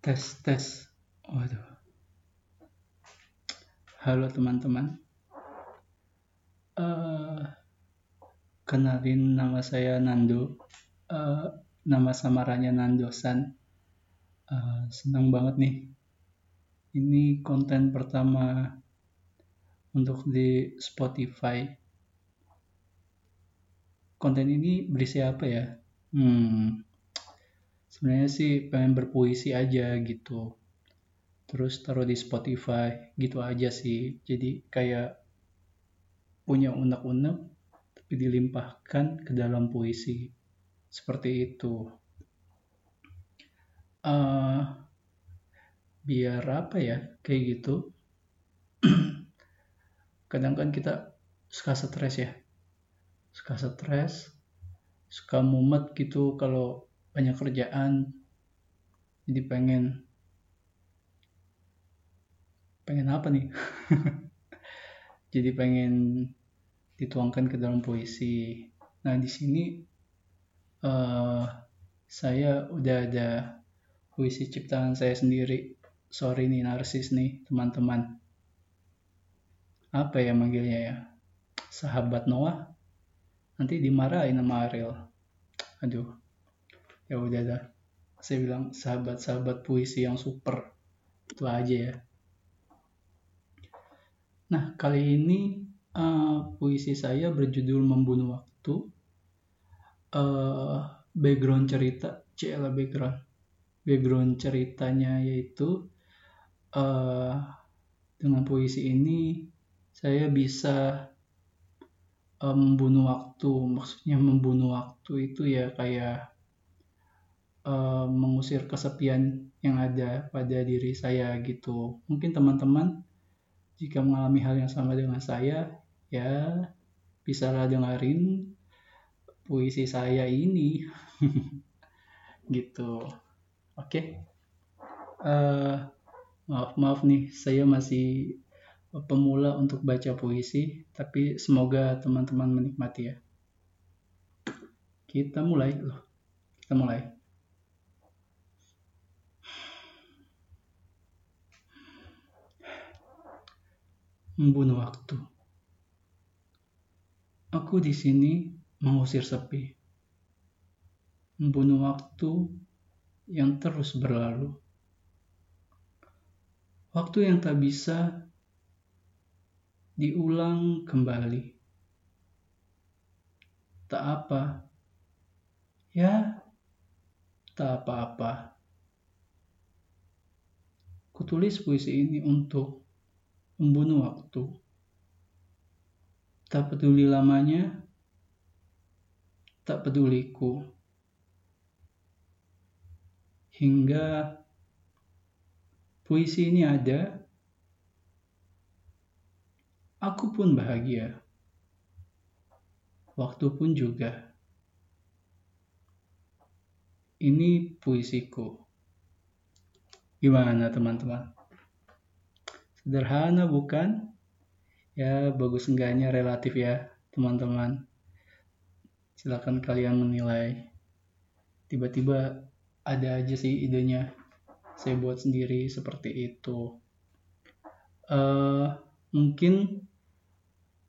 tes tes. Waduh. Halo teman-teman. Uh, kenalin nama saya Nando uh, nama samaranya Nandosan. Uh, senang banget nih. Ini konten pertama untuk di Spotify. Konten ini berisi apa ya? Hmm sebenarnya sih pengen berpuisi aja gitu. Terus taruh di Spotify gitu aja sih. Jadi kayak punya unek-unek tapi dilimpahkan ke dalam puisi. Seperti itu. Uh, biar apa ya kayak gitu. Kadang kan kita suka stres ya. Suka stres suka mumet gitu kalau banyak kerjaan. Jadi pengen pengen apa nih? Jadi pengen dituangkan ke dalam puisi. Nah di sini uh, saya udah ada puisi ciptaan saya sendiri. Sorry nih narsis nih teman-teman. Apa ya manggilnya ya? Sahabat Noah. Nanti dimarahin sama Ariel. Aduh ya udah dah. Saya bilang sahabat-sahabat puisi yang super. Itu aja ya. Nah kali ini uh, puisi saya berjudul membunuh waktu. Uh, background cerita CL background. Background ceritanya yaitu uh, dengan puisi ini saya bisa uh, membunuh waktu. Maksudnya membunuh waktu itu ya kayak uh, mengusir kesepian yang ada pada diri saya gitu. Mungkin teman-teman jika mengalami hal yang sama dengan saya, ya bisalah dengerin puisi saya ini. gitu. Oke. Okay. Uh, eh, maaf maaf nih, saya masih pemula untuk baca puisi, tapi semoga teman-teman menikmati ya. Kita mulai loh. Kita mulai. Membunuh waktu. Aku di sini mengusir sepi, membunuh waktu yang terus berlalu. Waktu yang tak bisa diulang kembali. Tak apa, ya, tak apa-apa. Kutulis puisi ini untuk membunuh waktu. Tak peduli lamanya, tak peduliku. Hingga puisi ini ada, aku pun bahagia. Waktu pun juga. Ini puisiku. Gimana teman-teman? Sederhana bukan? Ya, bagus enggaknya relatif ya, teman-teman. Silakan kalian menilai. Tiba-tiba ada aja sih idenya. Saya buat sendiri seperti itu. Uh, mungkin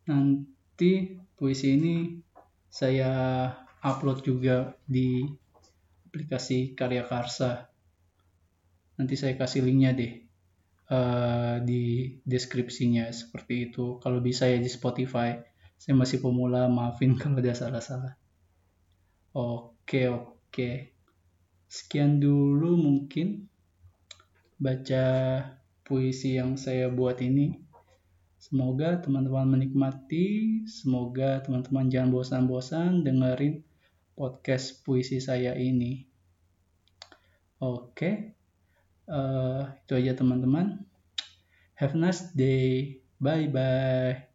nanti puisi ini saya upload juga di aplikasi Karya Karsa. Nanti saya kasih linknya deh uh, di deskripsinya seperti itu. Kalau bisa ya di Spotify. Saya masih pemula, maafin kalau ada salah-salah. Oke, oke. Sekian dulu mungkin baca puisi yang saya buat ini. Semoga teman-teman menikmati, semoga teman-teman jangan bosan-bosan dengerin podcast puisi saya ini. Oke, uh, itu aja teman-teman. Have a nice day. Bye bye